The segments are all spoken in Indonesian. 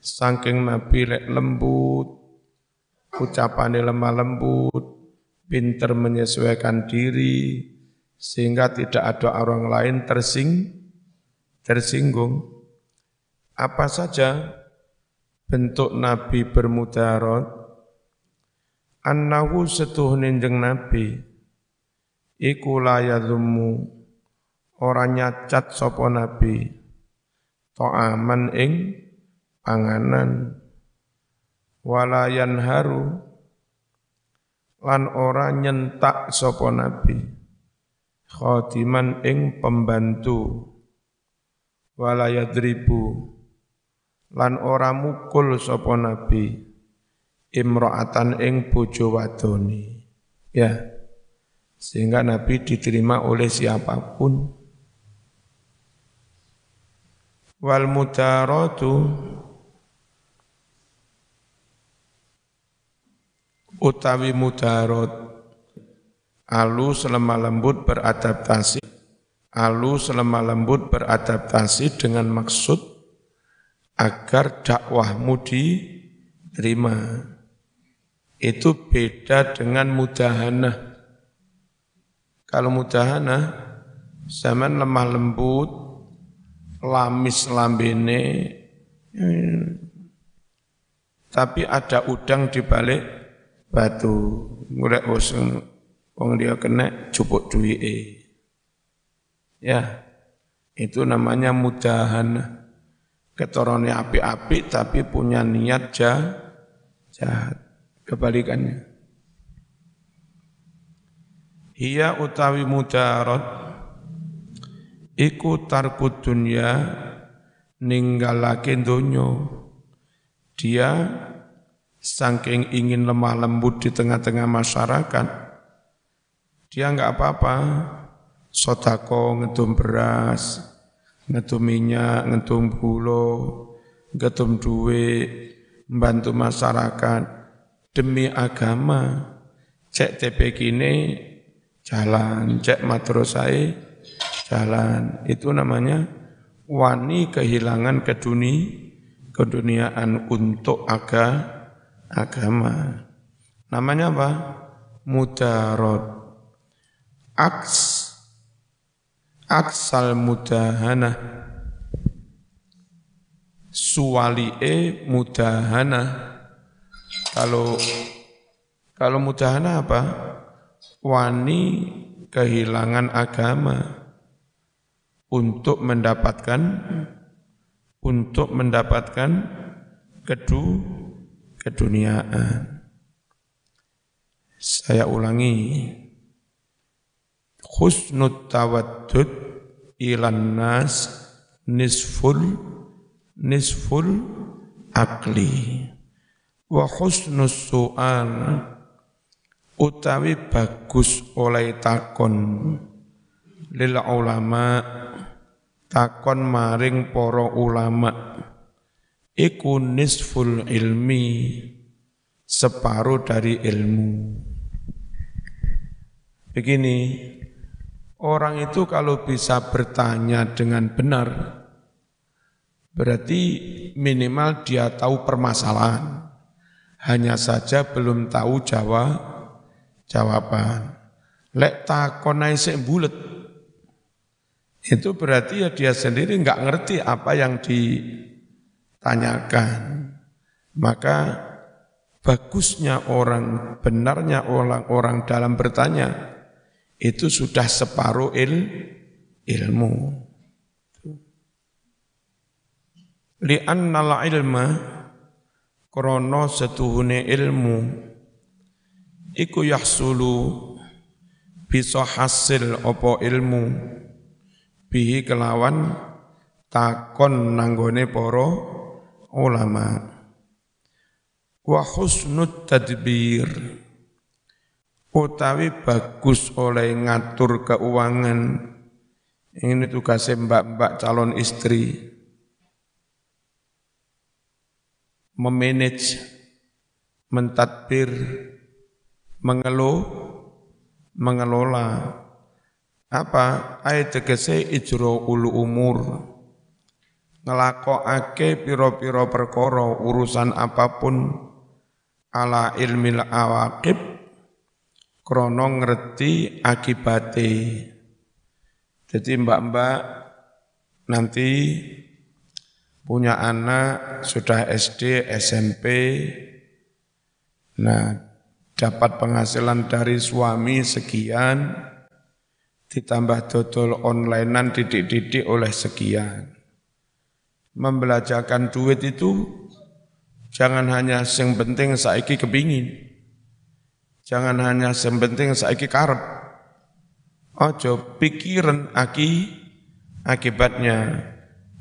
Saking Nabi lek lembut, ucapannya lemah lembut, pinter menyesuaikan diri, sehingga tidak ada orang lain tersing, tersinggung. Apa saja bentuk Nabi bermudarat, annahu setuhnin jeng Nabi, iku layadhumu, orang nyacat sopo Nabi, to'aman ing, panganan. Walayan haru lan ora nyentak sapa nabi. Khadiman ing pembantu. Walayadribu lan ora mukul sapa nabi. Imro'atan ing bojo wadoni. Ya sehingga nabi diterima oleh siapa pun. Wal mudaratu utawi mudarat. Alus lemah lembut beradaptasi. Alus lemah lembut beradaptasi dengan maksud agar dakwahmu diterima. Itu beda dengan mudahana kalau mudahana zaman lemah lembut lamis lambene eh, tapi ada udang di balik batu. Ngurek usung wong dia kena cupuk duwike. Ya itu namanya mudahan. Ketorone api-api tapi punya niat jahat, jahat. Kebalikannya. Ia utawi mudarat iku tarku dunya ninggalake donya. Dia Saking ingin lemah lembut di tengah-tengah masyarakat, dia nggak apa-apa, sotako ngetum beras, ngetum minyak, ngetum gula, ngetum duit, membantu masyarakat demi agama. Cek TP kini jalan, cek matrosai jalan. Itu namanya wani kehilangan keduni, keduniaan untuk agama agama. Namanya apa? Mudarot. Aks aksal mudahana suwali'e mudahana kalau kalau mudahana apa wani kehilangan agama untuk mendapatkan untuk mendapatkan kedua keduniaan. Saya ulangi. Husnut tawaddud ilan nas nisful nisful akli. Wa husnus su'al utawi bagus oleh takon lil ulama takon maring poro ulama iku nisful ilmi separuh dari ilmu. Begini, orang itu kalau bisa bertanya dengan benar, berarti minimal dia tahu permasalahan. Hanya saja belum tahu jawab jawaban. Lek takonai sik bulet. Itu berarti ya dia sendiri nggak ngerti apa yang di tanyakan. Maka bagusnya orang, benarnya orang-orang dalam bertanya, itu sudah separuh il, ilmu. Li'annal ilma krono setuhune ilmu iku yahsulu bisa hasil opo ilmu bihi kelawan takon nanggone poro ulama. Wa husnud tadbir. Utawi bagus oleh ngatur keuangan. Ini tugasnya mbak-mbak calon istri. Memanage mentadbir mengeluh mengelola. Apa? Ayat tegese ijro ulu umur ngelakokake piro-piro perkara urusan apa pun ala ilmil awakib krono ngerti akibate jadi mbak-mbak nanti punya anak sudah SD, SMP, nah dapat penghasilan dari suami sekian, ditambah dodol onlinean didik-didik oleh sekian. Membelajarkan duit itu jangan hanya yang penting saiki kepingin. Jangan hanya yang penting saiki karep. Ojo pikiran aki akibatnya.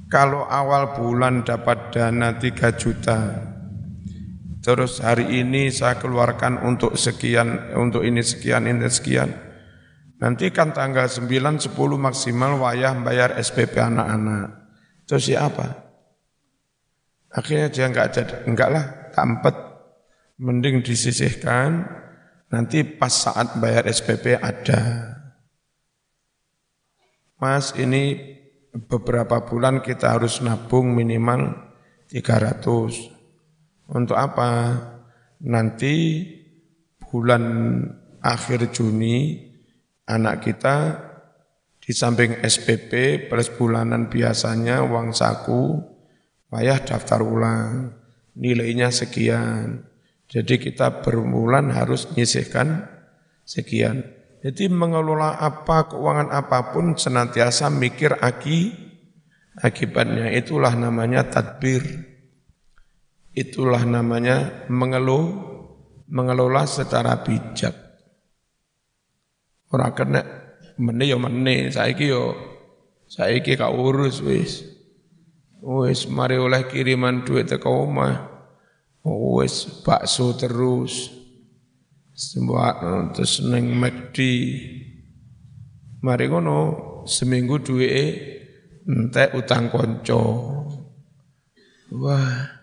Kalau awal bulan dapat dana 3 juta, terus hari ini saya keluarkan untuk sekian, untuk ini sekian, ini sekian. Nanti kan tanggal 9, 10 maksimal wayah bayar SPP anak-anak. Terus siapa? Akhirnya dia enggak jadi, enggak lah, tampet. Mending disisihkan, nanti pas saat bayar SPP ada. Mas ini beberapa bulan kita harus nabung minimal 300. Untuk apa? Nanti bulan akhir Juni anak kita di samping SPP plus bulanan biasanya uang saku, payah daftar ulang, nilainya sekian. Jadi kita berbulan harus nyisihkan sekian. Jadi mengelola apa, keuangan apa pun senantiasa mikir aki, akibatnya. Itulah namanya tadbir. Itulah namanya mengeluh, mengelola secara bijak. Orang kena mene yo mene, saiki yo saiki kau urus wis. Wis mari oleh kiriman duit teko omah. Wis bakso terus. Semua eh, terus neng McD. Mari ngono seminggu duwe entek utang konco. Wah.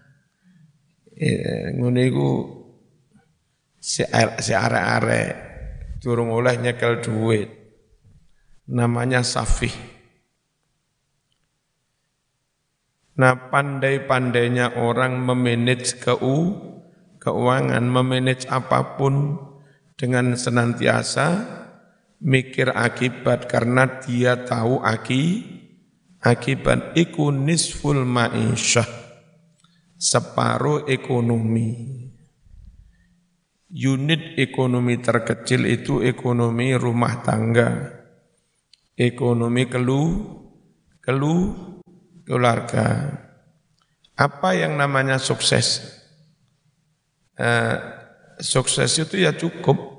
Eh, ngono iku si si arek-arek durung oleh nyekel duit. Namanya safih. Nah pandai-pandainya orang memanage keu, keuangan, memanage apa pun dengan senantiasa mikir akibat karena dia tahu aki akibat iku nisful ma'isyah separuh ekonomi. Unit ekonomi terkecil itu ekonomi rumah tangga ekonomi kelu kelu keluarga apa yang namanya sukses eh, sukses itu ya cukup.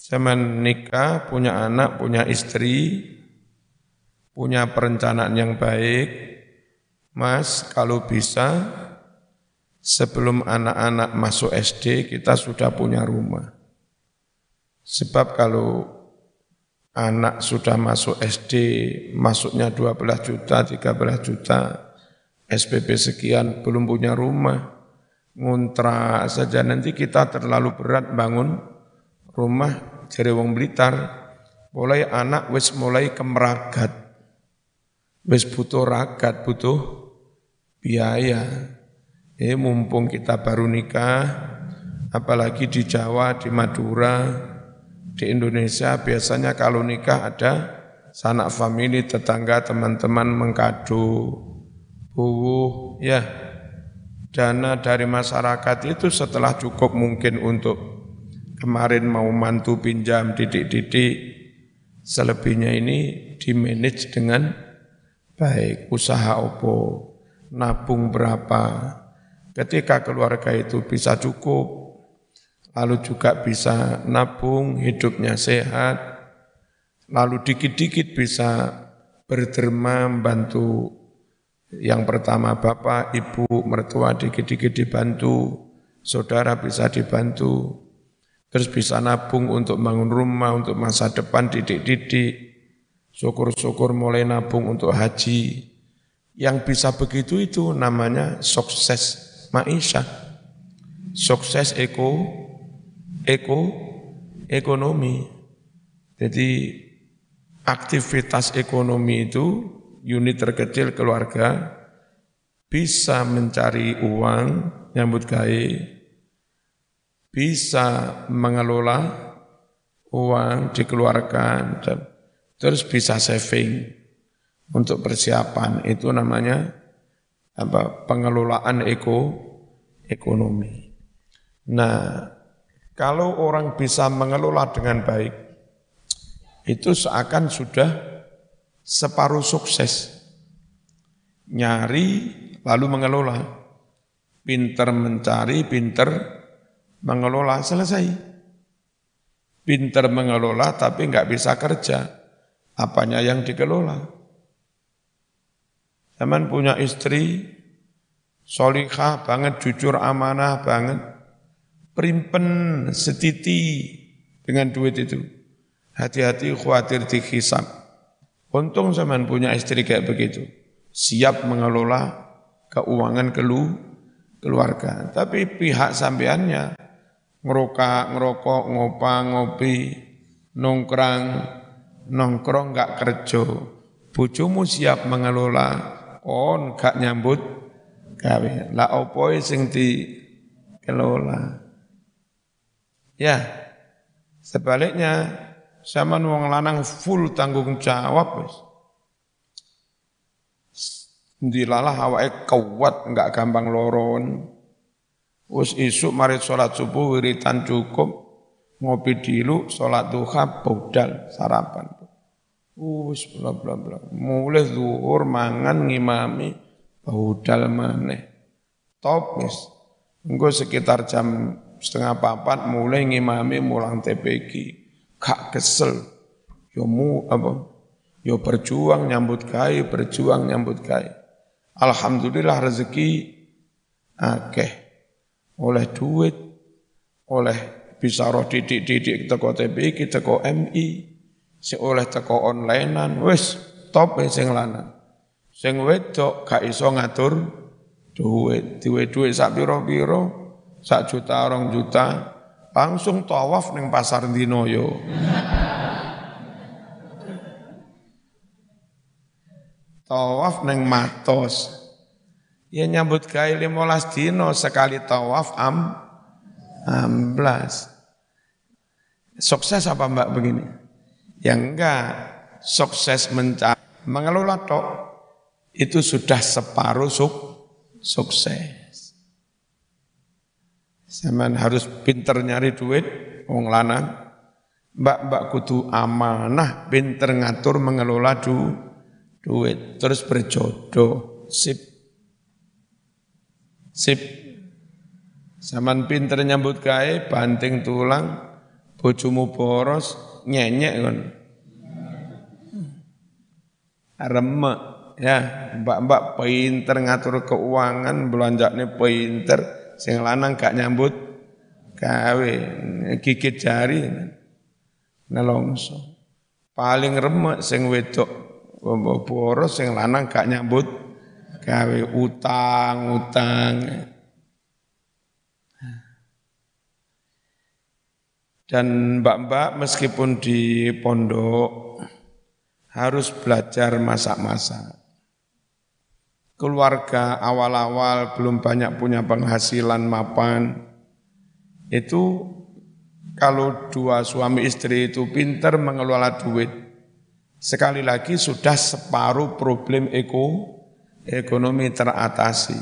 Zaman nikah, punya anak, punya istri, punya perencanaan yang baik. Mas, kalau bisa sebelum anak-anak masuk SD kita sudah punya rumah. Sebab kalau anak sudah masuk SD, masuknya 12 juta, 13 juta, SPP sekian, belum punya rumah. Ngontrak saja. Nanti kita terlalu berat bangun rumah dari wong Blitar. Mulai anak wis mulai kemeragat. Wis butuh ragat butuh biaya. Ini mumpung kita baru nikah apalagi di Jawa di Madura di Indonesia biasanya kalau nikah ada sanak famili tetangga teman-teman mengkado buwuh ya. Dana dari masyarakat itu setelah cukup mungkin untuk kemarin mau mantu pinjam didik-didik, selebihnya ini dimanage dengan baik, usaha opo, nabung berapa, ketika keluarga itu bisa cukup, lalu juga bisa nabung, hidupnya sehat, lalu dikit-dikit bisa berderma membantu Yang pertama bapak, ibu, mertua dikit-dikit dibantu, saudara bisa dibantu, terus bisa nabung untuk bangun rumah, untuk masa depan didik-didik, syukur-syukur mulai nabung untuk haji. Yang bisa begitu itu namanya sukses maisha, sukses eko, eko, ekonomi. Jadi aktivitas ekonomi itu unit terkecil keluarga bisa mencari uang, nyambut gawe, bisa mengelola uang dikeluarkan terus bisa saving untuk persiapan itu namanya apa pengelolaan eko ekonomi. Nah, kalau orang bisa mengelola dengan baik itu seakan sudah separuh sukses. Nyari lalu mengelola. Pinter mencari, pinter mengelola, selesai. Pinter mengelola tapi nggak bisa kerja. Apanya yang dikelola? Zaman punya istri, solikah banget, jujur amanah banget, primpen setiti dengan duit itu. Hati-hati khawatir dihisap. Untung zaman punya istri kayak begitu. Siap mengelola keuangan kelu, keluarga. Tapi pihak sampeannya ngerokok, ngerokok, ngopang, ngopi, nongkrang, nongkrong nggak kerja. Bojomu siap mengelola, on gak nyambut gawe. Lah opo sing dikelola. Ya, sebaliknya sama wong lanang full tanggung jawab wis. Dilalah awake kuat enggak gampang loron. Us isuk mari sholat subuh wiritan cukup, ngopi dulu, sholat duha, budal, sarapan. Us bla bla bla. Mulai zuhur mangan ngimami, budal maneh. Top wis. Engko sekitar jam setengah papat mulai ngimami mulang TPG. Kak kesel. Yo mu apa? Yo berjuang nyambut kai, berjuang nyambut kai. Alhamdulillah rezeki akeh oleh duit, oleh bisa roh didik-didik teko TPI, teko MI, si oleh teko onlinean, wis top sing lanang. Sing wedok gak iso ngatur duit, duit duit sak piro-piro, sak juta orang juta, langsung tawaf ning pasar dinoyo. tawaf neng matos. Ya nyambut gawe 15 dino sekali tawaf am 16. Sukses apa Mbak begini? Ya enggak, sukses mencari mengelola tok itu sudah separuh suk, sukses. Zaman harus pinter nyari duit, wong lanang. Mbak-mbak kudu amanah, pinter ngatur mengelola du, duit, terus berjodoh, sip Sip. Zaman pinter nyambut gawe, banting tulang, bojomu boros, nyenyek kan. Remek ya, mbak-mbak pinter ngatur keuangan, belanjane pinter, sing lanang gak nyambut gawe, gigit jari nelongso. Paling remek sing wedok boros sing lanang gak nyambut gawe utang-utang. Dan mbak-mbak meskipun di pondok harus belajar masak-masak. Keluarga awal-awal belum banyak punya penghasilan mapan. Itu kalau dua suami istri itu pintar mengelola duit, sekali lagi sudah separuh problem eko ekonomi teratasi.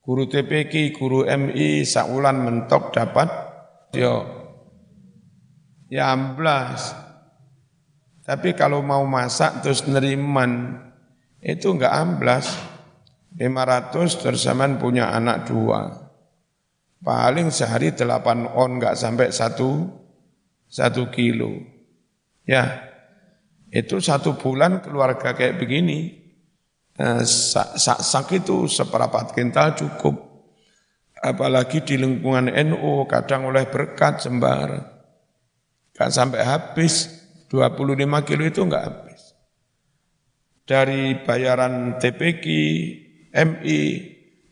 Guru TPK, guru MI, saulan mentok dapat yo ya amblas. Tapi kalau mau masak terus neriman, itu enggak amblas. 500 tersaman punya anak dua. Paling sehari 8 on enggak sampai satu, satu kilo. Ya, itu satu bulan keluarga kayak begini Eh, sak, sak, itu seperempat kintal cukup. Apalagi di lingkungan NU kadang oleh berkat sembarang. Kan sampai habis 25 kilo itu enggak habis. Dari bayaran TPQ, MI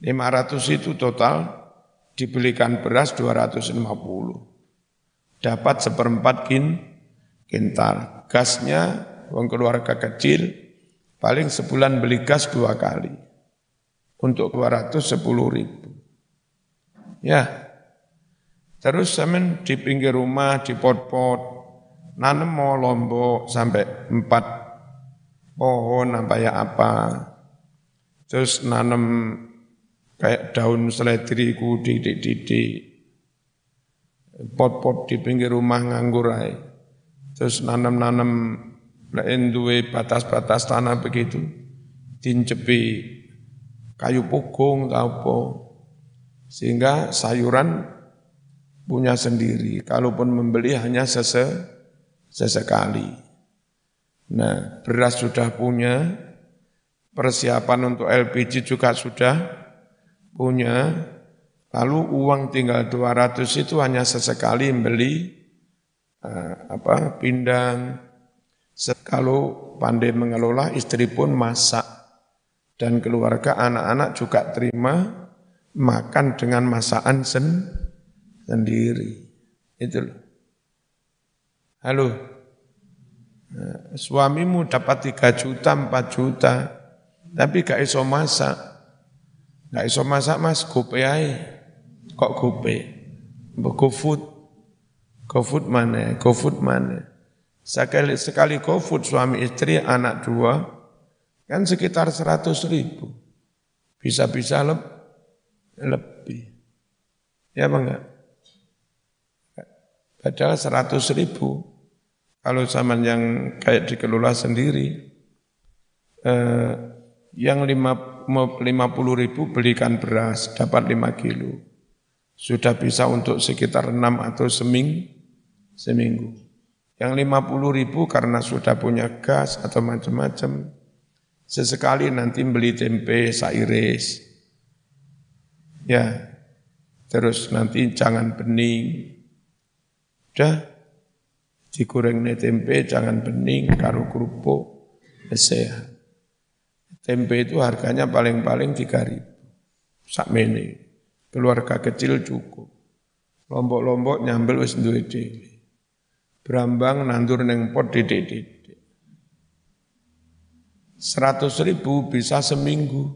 500 itu total dibelikan beras 250. Dapat seperempat kin, kintal. Gasnya, uang keluarga kecil, paling sebulan beli gas dua kali. Untuk 210 ribu. Ya, terus semen di pinggir rumah, di pot-pot, nanam mau lombok sampai empat pohon apa ya apa. Terus nanam kayak daun seledri ku didik-didik. Pot-pot di pinggir rumah nganggur aja. Terus nanam-nanam lain duwe batas-batas tanah begitu. Dincepi kayu pukung apa. Sehingga sayuran punya sendiri. Kalaupun membeli hanya sese, sesekali. Nah, beras sudah punya, persiapan untuk LPG juga sudah punya, lalu uang tinggal 200 itu hanya sesekali membeli uh, apa pindang. Kalau pandai mengelola, istri pun masak dan keluarga anak-anak juga terima makan dengan masakan sen sendiri. Itu loh. Halo. Nah, suamimu dapat 3 juta, 4 juta, tapi gak iso masak. Gak iso masak mas, gope aja. Kok gope? GoFood. GoFood mana? GoFood mana? Sekali, sekali GoFood suami istri, anak dua, kan sekitar seratus ribu. Bisa-bisa le lebih. Ya apa enggak? Padahal seratus ribu, kalau zaman yang kayak dikelola sendiri, eh, yang lima, puluh ribu belikan beras, dapat lima kilo. Sudah bisa untuk sekitar enam atau seming, seminggu. Yang lima puluh ribu karena sudah punya gas atau macam-macam, sesekali nanti beli tempe sairis. Ya, terus nanti jangan bening. Udah, digoreng tempe jangan bening, karo kerupuk, sehat. Tempe itu harganya paling-paling tiga ribu. Sakmene. Keluarga kecil cukup. Lombok-lombok nyambel wis duwe dhewe. Brambang nandur neng pot didik-didik. Seratus ribu bisa seminggu.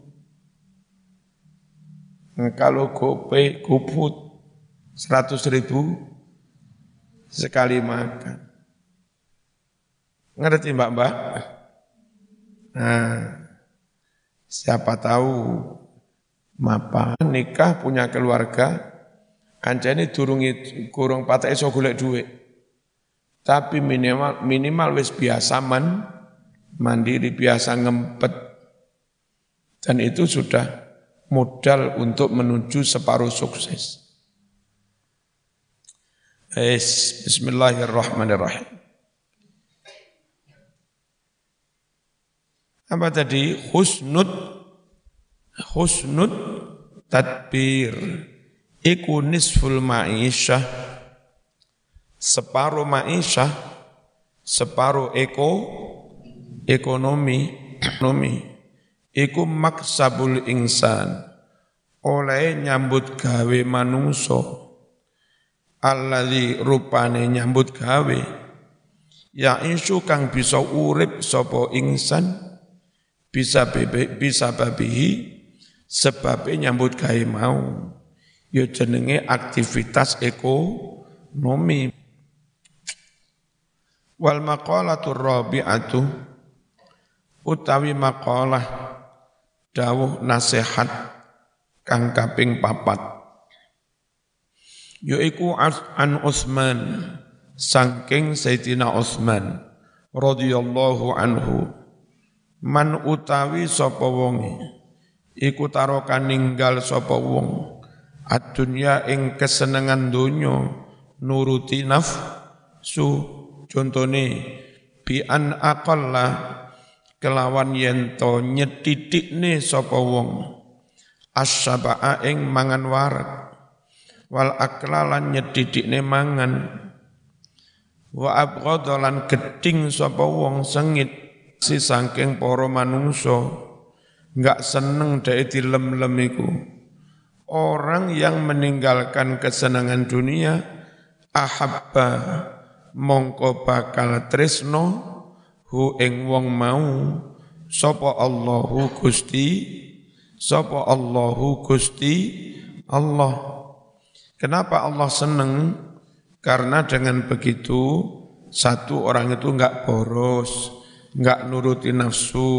Nah, kalau gope, goput, seratus ribu sekali makan. Ngerti mbak-mbak? Nah, Siapa tahu mapa nikah punya keluarga, kancane durungi kurung patah iso golek duit. Tapi minimal minimal wis biasa man, mandiri biasa ngempet. Dan itu sudah modal untuk menuju separuh sukses. Es, Bismillahirrahmanirrahim. Apa tadi? Husnud husnud tadbir. Iku nisful ma'isyah. Separuh ma'isyah, separuh eko, ekonomi, ekonomi. Iku maksabul insan. Oleh nyambut gawe manungso. Alladhi rupane nyambut gawe. Ya insu kang bisa urip sopo insan bisa bebe, bisa babihi sebabnya nyambut gawe mau. Ya jenenge aktivitas ekonomi. Wal maqalatur rabi'atu utawi maqalah dawuh nasihat kang kaping papat. Yaiku an Utsman saking Sayyidina Utsman radhiyallahu anhu man utawi sapa wonge? Iku tarokan ninggal sapa wong. Adunya ing kesenengan donya nuruti nafsu contone bi an aqalla kelawan yento nyetidikne sapa wong. Asyaba'a ing mangan warak. Wal aklalan nyetidikne mangan. Wa abghadalan geding sapa wong sengit si saking para manungsa enggak seneng dhek dilem-lem iku orang yang meninggalkan kesenangan dunia ahabba mongko bakal tresno hu ing wong mau sapa Allahu Gusti Sapa Allahu Gusti Allah. Kenapa Allah senang? Karena dengan begitu satu orang itu enggak boros, enggak nuruti nafsu,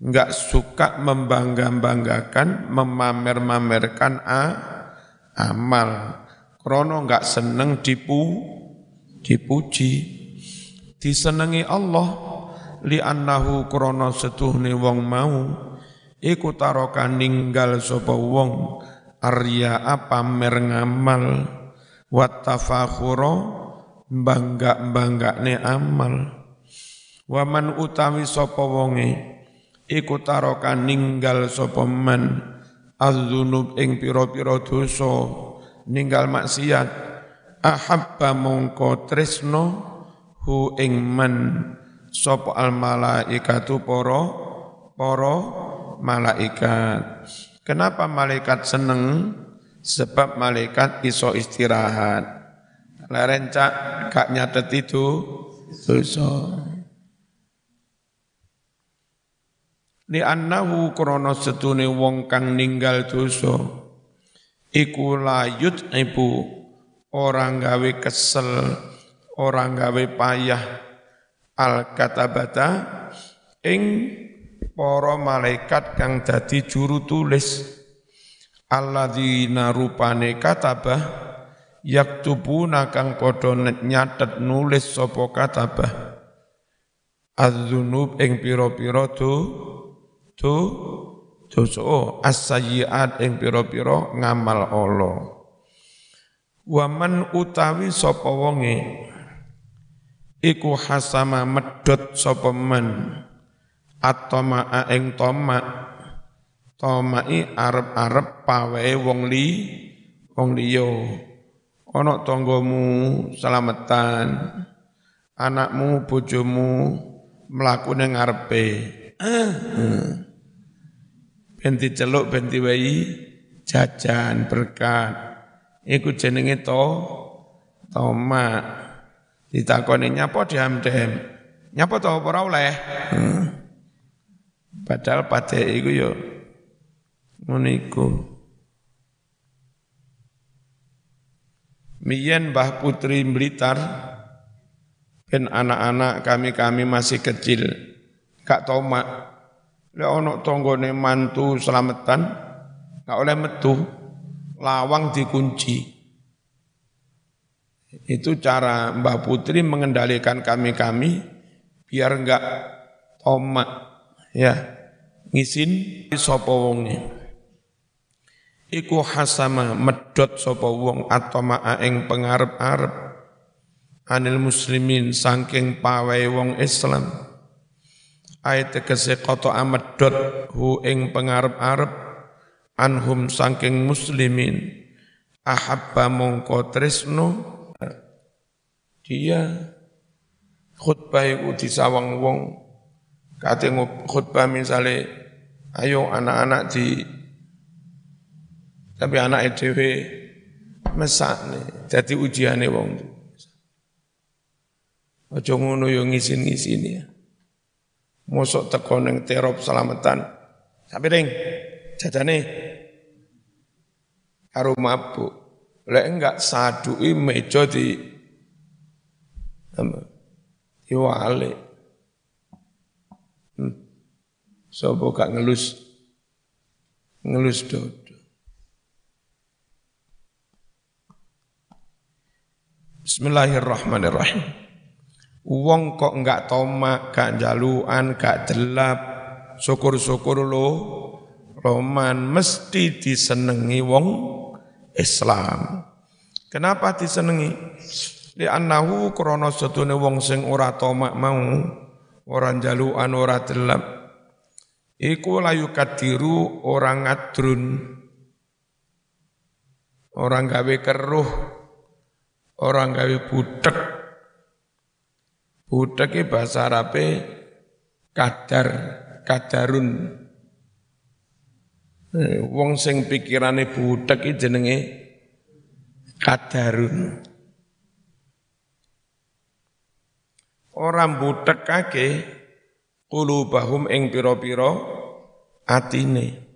enggak suka membangga-banggakan, memamer-mamerkan a, amal. Krono enggak seneng dipu, dipuji. Disenangi Allah li annahu krono setuhne wong mau iku taroka ninggal sapa wong arya apa ngamal wa tafakhura bangga-banggane amal wa man utawi sapa wonge iku taroka ninggal sapa man azzunub ing pira-pira dosa ninggal maksiat ahabba mongko tresno hu ing man sapa al malaikatu para para malaikat. Kenapa malaikat seneng? Sebab malaikat iso istirahat. Lerencak gak nyatet itu dosa. Li annahu krana setune wong kang ninggal dosa. Iku layut ibu orang gawe kesel, orang gawe payah. Al katabata ing para malaikat kang dadi juru tulis. Alladzina rupane katabah yaktubuna kang padha nyatet nulis sapa katabah. Az-dzunub ing pira-pira do do dosa as-sayyiat ing pira-pira ngamal Allah waman utawi sapa wonge? Iku hasama medhot sapa man at-tama'a ing toma. Tomai arep-arep pawehe wong li wong liya. Ana tanggamu selametan anakmu bojomu mlaku ning ngarepe ben diceluk ben diwehi jajan berkat. Iku jenenge to? Toma ditakoni nyapa diam-dem nyapa to? Ora oleh? Hmm. Padahal pada itu ya meniku. Miyen Mbah Putri Blitar ben anak-anak kami-kami masih kecil gak tau mak lek ana tanggane mantu selamatan gak oleh metu lawang dikunci. Itu cara Mbah Putri mengendalikan kami-kami biar enggak tomak ya. Ngisin sapa wonge. Iku hasama medot sapa wong atoma ing pengarep-arep. Anil muslimin saking pawai wong Islam ayat tegese koto amedot hu ing pengarep-arep anhum saking muslimin ahabba mongko tresno dia khutbah iku disawang wong Kate khutbah misalnya, ayo anak-anak di tapi anak EDW mesak nih, jadi ujiannya wong. Ojo ngono yo ngisin-ngisin ya. Mosok teko ning terop selamatan. Sampai ring, jajane karo mabuk. Lek enggak sadui meja di? Diwale. Sopo gak ngelus ngelus dodo. Bismillahirrahmanirrahim. Wong kok enggak tomak, gak jaluan, gak delap, syukur-syukur lo, roman mesti disenengi wong Islam. Kenapa disenengi? Li annahu krana setune wong sing ora tomak mau orang jaluan ora delap iku layu kadiru orang ngadrun orang gawe keruh orang gawe butek butek bahasa Arabe kadar kadarun. Eh, wong sing pikirane butek iki jenenge kadarun. Orang butek kake kulubahum ing piro-piro atine.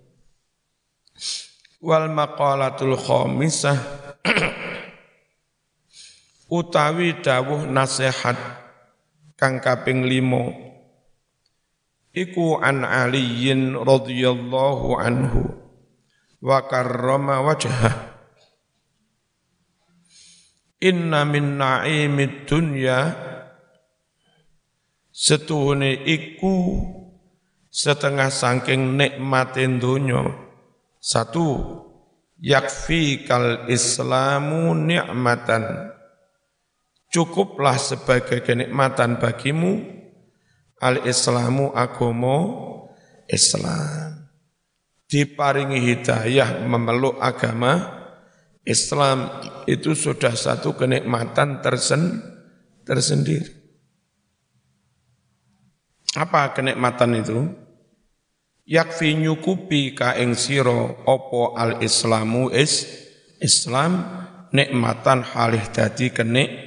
Wal maqalatul khamisah utawi dawuh nasihat kang kaping limo iku an aliyin radhiyallahu anhu. Wa karrama wajhah. Inna min na'imid dunya. Setuhune iku setengah sangking nikmatin dunya satu yakfi kal islamu ni'matan cukuplah sebagai kenikmatan bagimu al islamu agomo Islam diparingi hidayah memeluk agama Islam itu sudah satu kenikmatan tersen, tersendiri apa kenikmatan itu? Yakfi nyukupi ka ing sira apa al islamu is Islam nikmatan halih dadi kenikmatan.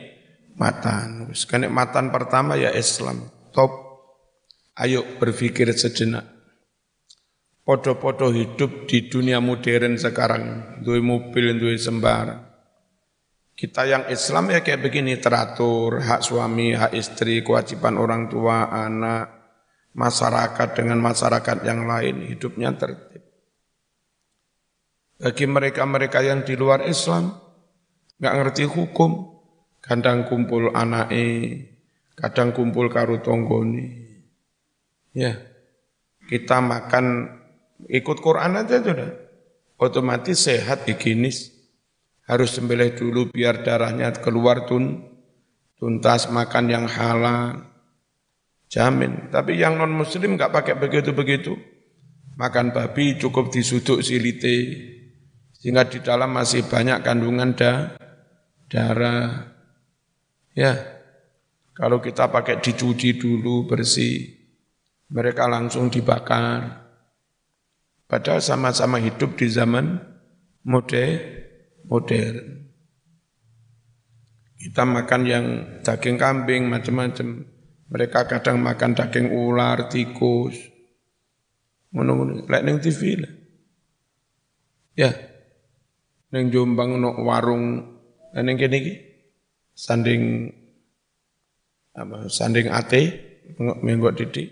Wis kenikmatan pertama ya Islam. Top. Ayo berpikir sejenak. Podo-podo hidup di dunia modern sekarang, duwe mobil, duwe sembarang. Kita yang Islam ya kayak begini teratur, hak suami, hak istri, kewajiban orang tua, anak, masyarakat dengan masyarakat yang lain hidupnya tertib. Bagi mereka-mereka yang di luar Islam, nggak ngerti hukum, kadang kumpul anake, kadang kumpul karu tonggoni. Ya, kita makan ikut Quran aja sudah, otomatis sehat higienis. Harus sembelih dulu biar darahnya keluar tun, tuntas makan yang halal Jamin. Tapi yang non muslim nggak pakai begitu-begitu. Makan babi cukup disuduk silite. Sehingga di dalam masih banyak kandungan da, darah. Ya, kalau kita pakai dicuci dulu bersih, mereka langsung dibakar. Padahal sama-sama hidup di zaman modern. modern. Kita makan yang daging kambing macam-macam mereka kadang makan daging ular, tikus. Ngono-ngono, TV lah. Ya. Ning Jombang ono warung ning kene iki sanding apa sanding ate menggok didik.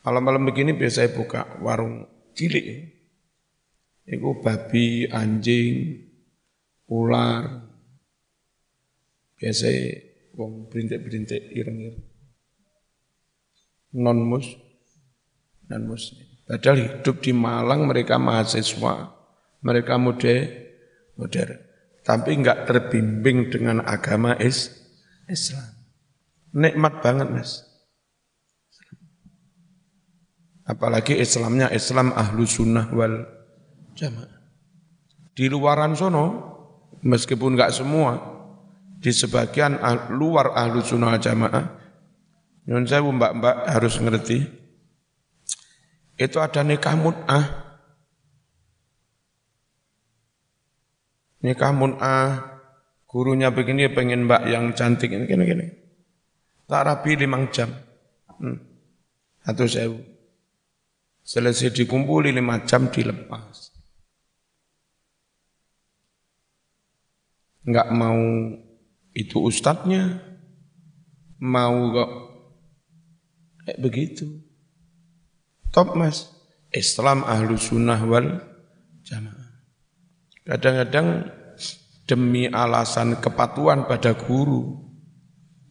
Malam-malam begini biasa buka warung cilik. Iku babi, anjing, ular. Biasa wong berintik-berintik ireng-ireng non mus non muslim. Padahal hidup di Malang mereka mahasiswa, mereka muda, modern, tapi enggak terbimbing dengan agama is, Islam. Nikmat banget mas. Apalagi Islamnya Islam ahlu sunnah wal jamaah. Di luaran sono, meskipun enggak semua, di sebagian luar ahlu sunnah jamaah, Nyun sewu mbak-mbak harus ngerti. Itu ada nikah mut'ah. Nikah mut'ah. Gurunya begini pengen mbak yang cantik ini gini-gini. Tak rapi limang jam. Hmm. Atau sewu. Selesai dikumpuli lima jam dilepas. Enggak mau itu ustadznya, mau kok Kayak begitu. Top mas. Islam ahlu sunnah wal jamaah. Kadang-kadang demi alasan kepatuhan pada guru.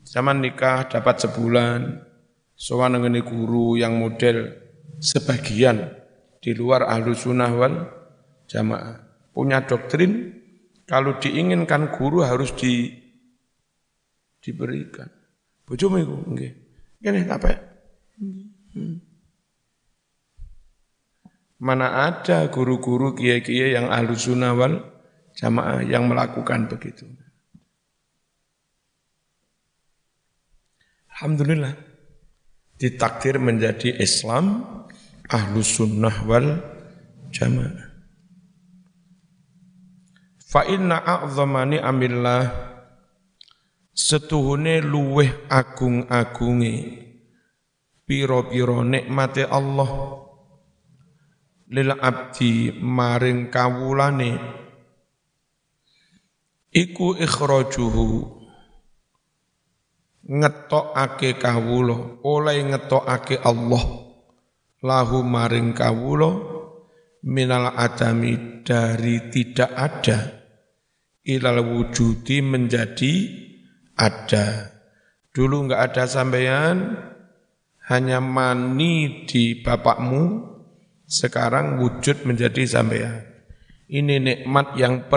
Zaman nikah dapat sebulan, soal ngene guru yang model sebagian di luar ahlu sunnah wal jamaah. Punya doktrin, kalau diinginkan guru harus di, diberikan. Bojomu itu, enggak. Gini, apa Mana ada guru-guru kiai-kiai yang ahlu sunnah wal jamaah yang melakukan begitu. Alhamdulillah ditakdir menjadi Islam ahlu sunnah wal jamaah. Fa inna a'zamani amillah setuhune luweh agung-agunge piro-piro nikmate Allah lil abdi maring kawulane iku ikhrajuhu. Ngetokake kawula oleh ngetokake Allah. Lahu maring kawula minal adami dari tidak ada ilal wujudi menjadi ada. Dulu enggak ada sampean hanya mani di bapakmu sekarang wujud menjadi sampean. Ini nikmat yang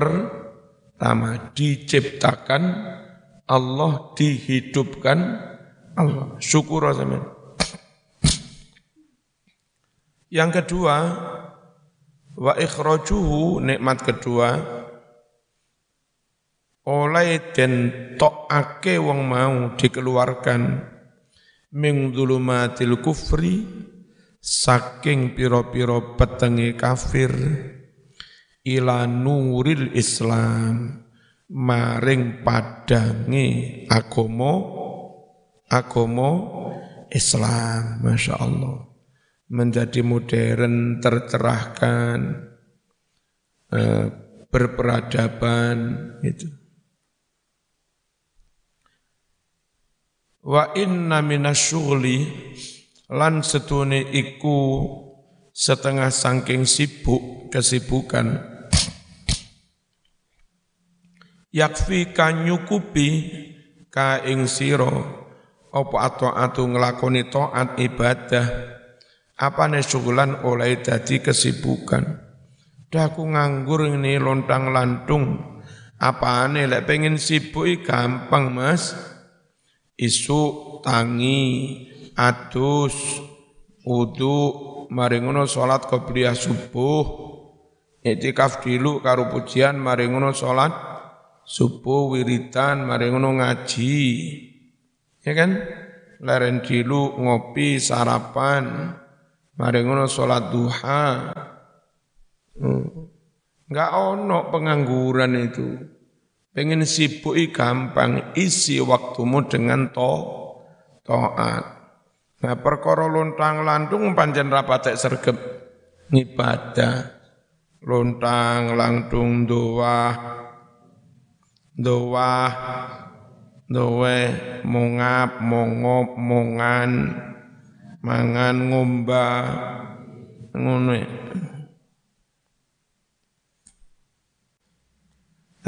pertama diciptakan Allah dihidupkan Allah. Syukur sampean. Yang kedua, wa ikhrajuhu nikmat kedua oleh den tokake wong mau dikeluarkan ming dzulumatil kufri saking piro-piro petenge kafir ila nuril Islam maring padangi agomo agomo Islam Masya Allah. Menjadi modern tercerahkan eh, berperadaban itu wa inna minasyughli lan setune iku setengah sangking sibuk kesibukan yakfi kanyukupi ka ing sira. Apa atu nglakoni taat ibadah? Apane syugulan oleh dadi kesibukan? Dah aku nganggur ini lontang lantung. Apane lek pengen sibuk gampang mas. Isu tangi adus wudu mari ngono salat qobliyah subuh. Iktikaf dilu karo pujian mari ngono salat subuh wiritan mari ngono ngaji ya kan leren dilu ngopi sarapan mari ngono salat duha Enggak hmm. ono pengangguran itu. Pengen sibuk gampang, isi waktumu dengan to, to'at. Nah perkara lontang lantung panjen rapatek sergep ngibadah. Lontang lantung doa doa doe mongap mongop mongan mangan ngomba ngono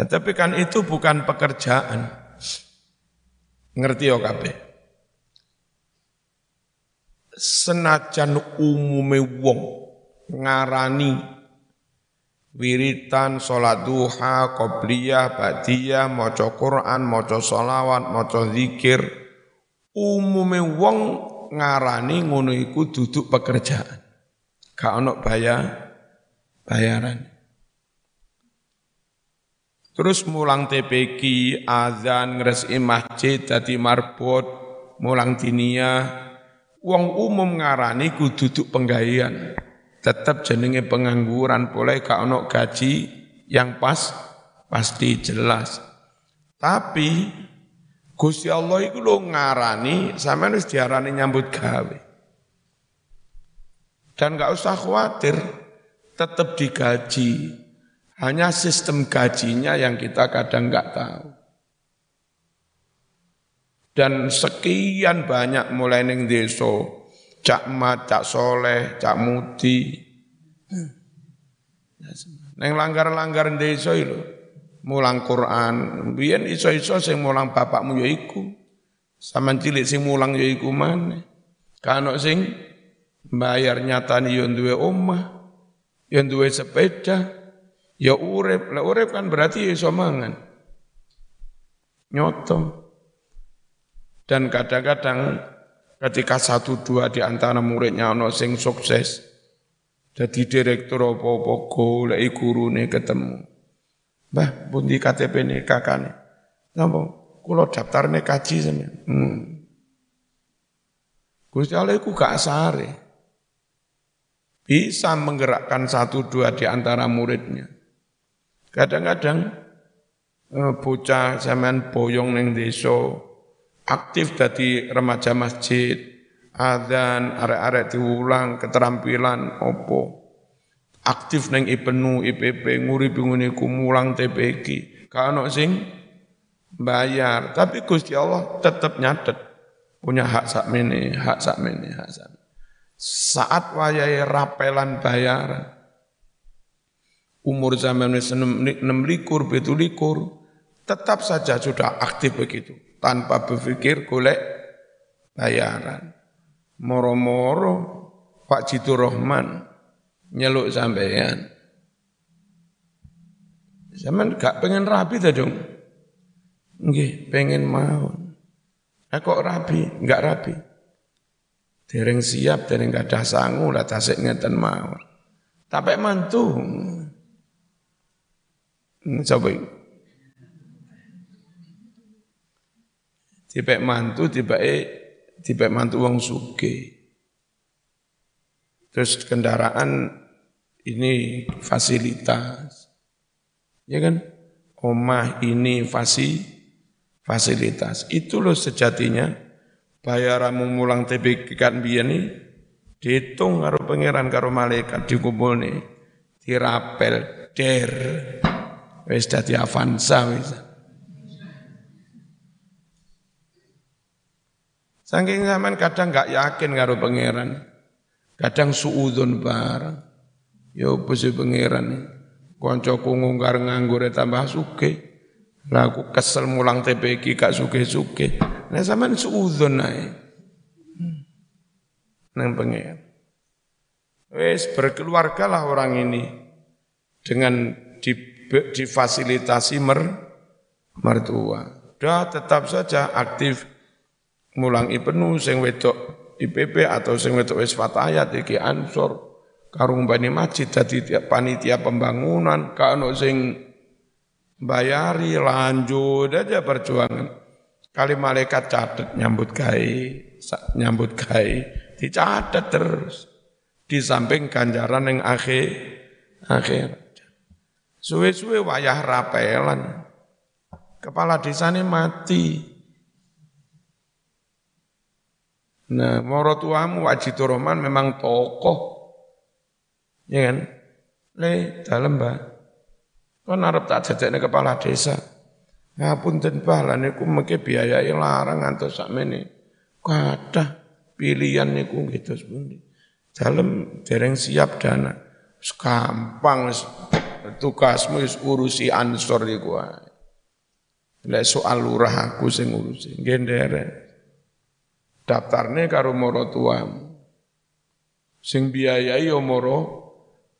Nah, tapi kan itu bukan pekerjaan. Ngerti ya kabeh? senajan umume wong ngarani wiritan salat duha qobliyah ba'diyah maca Quran maca selawat maca zikir. Umume wong ngarani ngono iku duduk pekerjaan. Gak ono bayar bayaran. Terus mulang TPQ, azan, ngresi masjid, dadi marbot, mulang diniyah, Wong umum ngarani kudu duduk penggayaan. Tetap jenenge pengangguran, boleh gak ono gaji yang pas, pasti jelas. Tapi Gusti Allah itu lo ngarani, sama harus diarani nyambut gawe. Dan gak usah khawatir, tetap digaji. Hanya sistem gajinya yang kita kadang gak tahu. Dan sekian banyak mulai neng deso, cak mat, cak soleh, cak mudi. Neng langgar-langgar deso itu, mulang Quran. Biyen iso-iso sing mulang bapakmu ya iku. Sama cilik sing mulang ya iku mana. Kano sing bayar nyatani yo duwe omah, yo duwe sepeda, ya urep. Lah urep kan berarti ya iso mangan. Nyoto. Dan kadang-kadang ketika satu dua di antara muridnya ono sing sukses jadi direktur apa-apa golek gurune ketemu. Mbah, pundi KTP ne kakane? Napa? Kula daftarne kaji sampeyan. Hmm. Gusti Allah iku gak sare. Bisa menggerakkan satu dua di antara muridnya. Kadang-kadang eh, bocah zaman boyong neng desa aktif dari remaja masjid, adzan, arek-arek diulang, keterampilan opo. Aktif neng IPNU, IPP, nguri ngene mulang TPG. Kalau sing bayar, tapi Gusti Allah tetap nyatet punya hak sak mene, hak sak mene, hak sak. Saat wayai rapelan bayaran, umur zaman enam likur, betul likur, tetap saja sudah aktif begitu, tanpa berpikir golek bayaran. Moro-moro Pak Jitu Rohman nyeluk sampean. Zaman gak pengen rapi ta dong? Nggih, pengen mau. Eh kok rapi? Enggak rapi. Dereng siap, dereng gak ada sangu lah tasik ngeten mau. Tapi mantu. Hmm, coba tiba mantu, eh, tiba mantu wong suge. Terus kendaraan ini fasilitas. Ya kan? Omah ini fasi, fasilitas. Itu loh sejatinya bayaramu mulang TPK kan biyen ini dihitung karo pangeran karo malaikat dikumpul nih dirapel der Wis dadi Avanza wis. Saking zaman kadang nggak yakin karo pangeran. Kadang suudun barang. Ya apa sih pangeran Koncoku ngungkar nganggur tambah suke. Lah aku kesel mulang TPK gak suke-suke. Nah zaman suudun ae. Nang pangeran. Wes berkeluargalah orang ini dengan di difasilitasi mer, mertua. Dah tetap saja aktif mulang penuh sing wedok IPP atau sing wedok wis fatayat iki ansor karung bani masjid dadi panitia pembangunan kano sing bayari lanjut aja perjuangan. Kali malaikat catat nyambut kai, nyambut kai, dicatat terus. Di samping ganjaran yang akhir, akhir. Suwe-suwe wayah rapelan. Kepala desa ini mati. Nah, moro tuamu wajib Roman memang tokoh. Ya kan? Le, dalam mbak. Kan arep tak jajaknya kepala desa. Ngapun dan lah niku mengke biayai larang antos sakmene. Kadah pilihan niku gitu sepundi. Dalam dereng siap dana. Gampang tugasmu urusi ansor iku. Lek soal lurah aku sing ngurusi, gendere. Daftarne karo moro tuamu. Sing biayai yo moro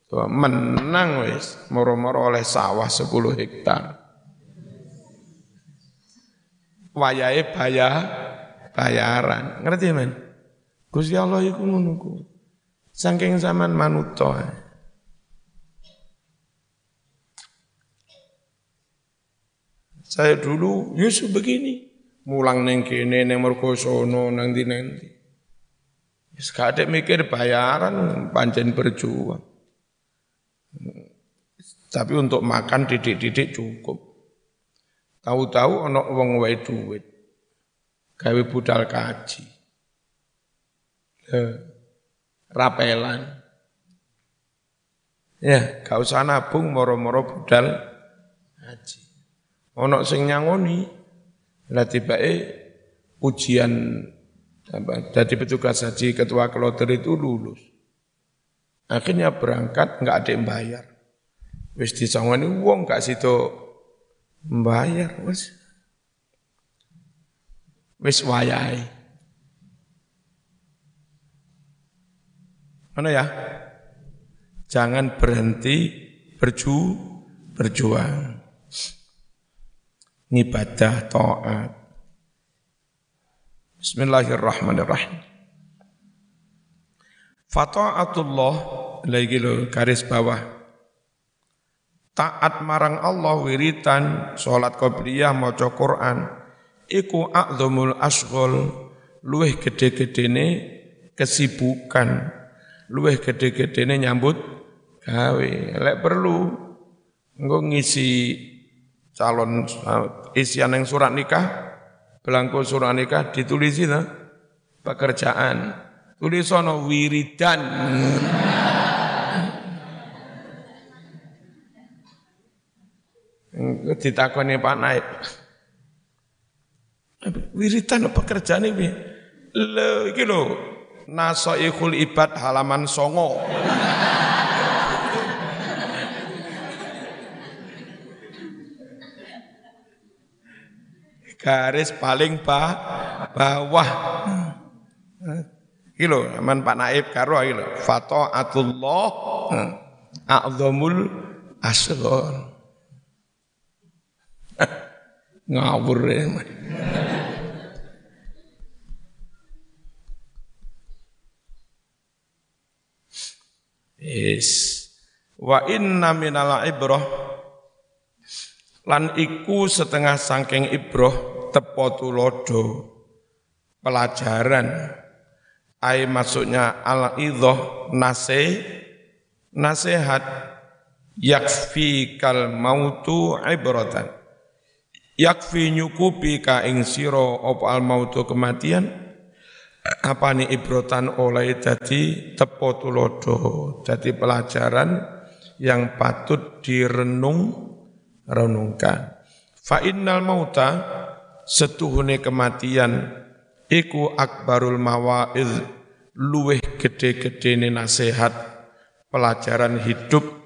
tua menang wis moro-moro oleh sawah 10 hektar. Wayahe bayar bayaran. Ngerti men? Gusti Allah iku ngono Saking zaman manuto. Saya dulu Yusuf begini, mulang neng kene neng mergosono nang di nanti. Sekadek mikir bayaran pancen berjuang. Tapi untuk makan didik-didik cukup. Tahu-tahu ono wong wae duit. Gawe budal kaji. rapelan. Ya, gak usah nabung moro-moro budal haji. Ono sing nyangoni, lah tibake ujian jadi petugas haji ketua kloter itu lulus. Akhirnya berangkat nggak ada yang bayar. Wis disangoni wong gak situ membayar wis. Wis wayai. Mana ya? Jangan berhenti berju berjuang ibadah taat. Bismillahirrahmanirrahim. Fata'atullah lagi lo garis bawah. Taat marang Allah wiritan salat qabliyah maca Quran iku a'zamul asghal luweh gede-gedene kesibukan luweh gede-gedene nyambut gawe lek perlu engko ngisi calon isian yang surat nikah belangko surat nikah ditulis itu pekerjaan. Tulisono wiridan. Ditakoni Pak Naib. Wiridan pekerjaan ini? Le iki lho. Nasaihul ibad halaman songo garis paling ba bawah Iki lho, aman Pak Naib karo iki lho. Fata'atullah a'zamul asghar. Ngawur ya. Yes. Wa inna minal ibrah lan iku setengah sangking ibrah tepo tulodo pelajaran. Ai maksudnya al idhoh nase nasihat yakfi kal mautu ibratan. Yakfi nyukupi ka ing sira apa al mautu kematian? Apa ni ibrotan oleh jadi tepo tulodo jadi pelajaran yang patut direnung renungkan fa innal mauta setuhune kematian iku akbarul mawaiz luweh gede-gedene nasihat pelajaran hidup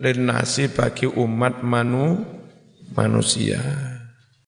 nasi bagi umat manu manusia.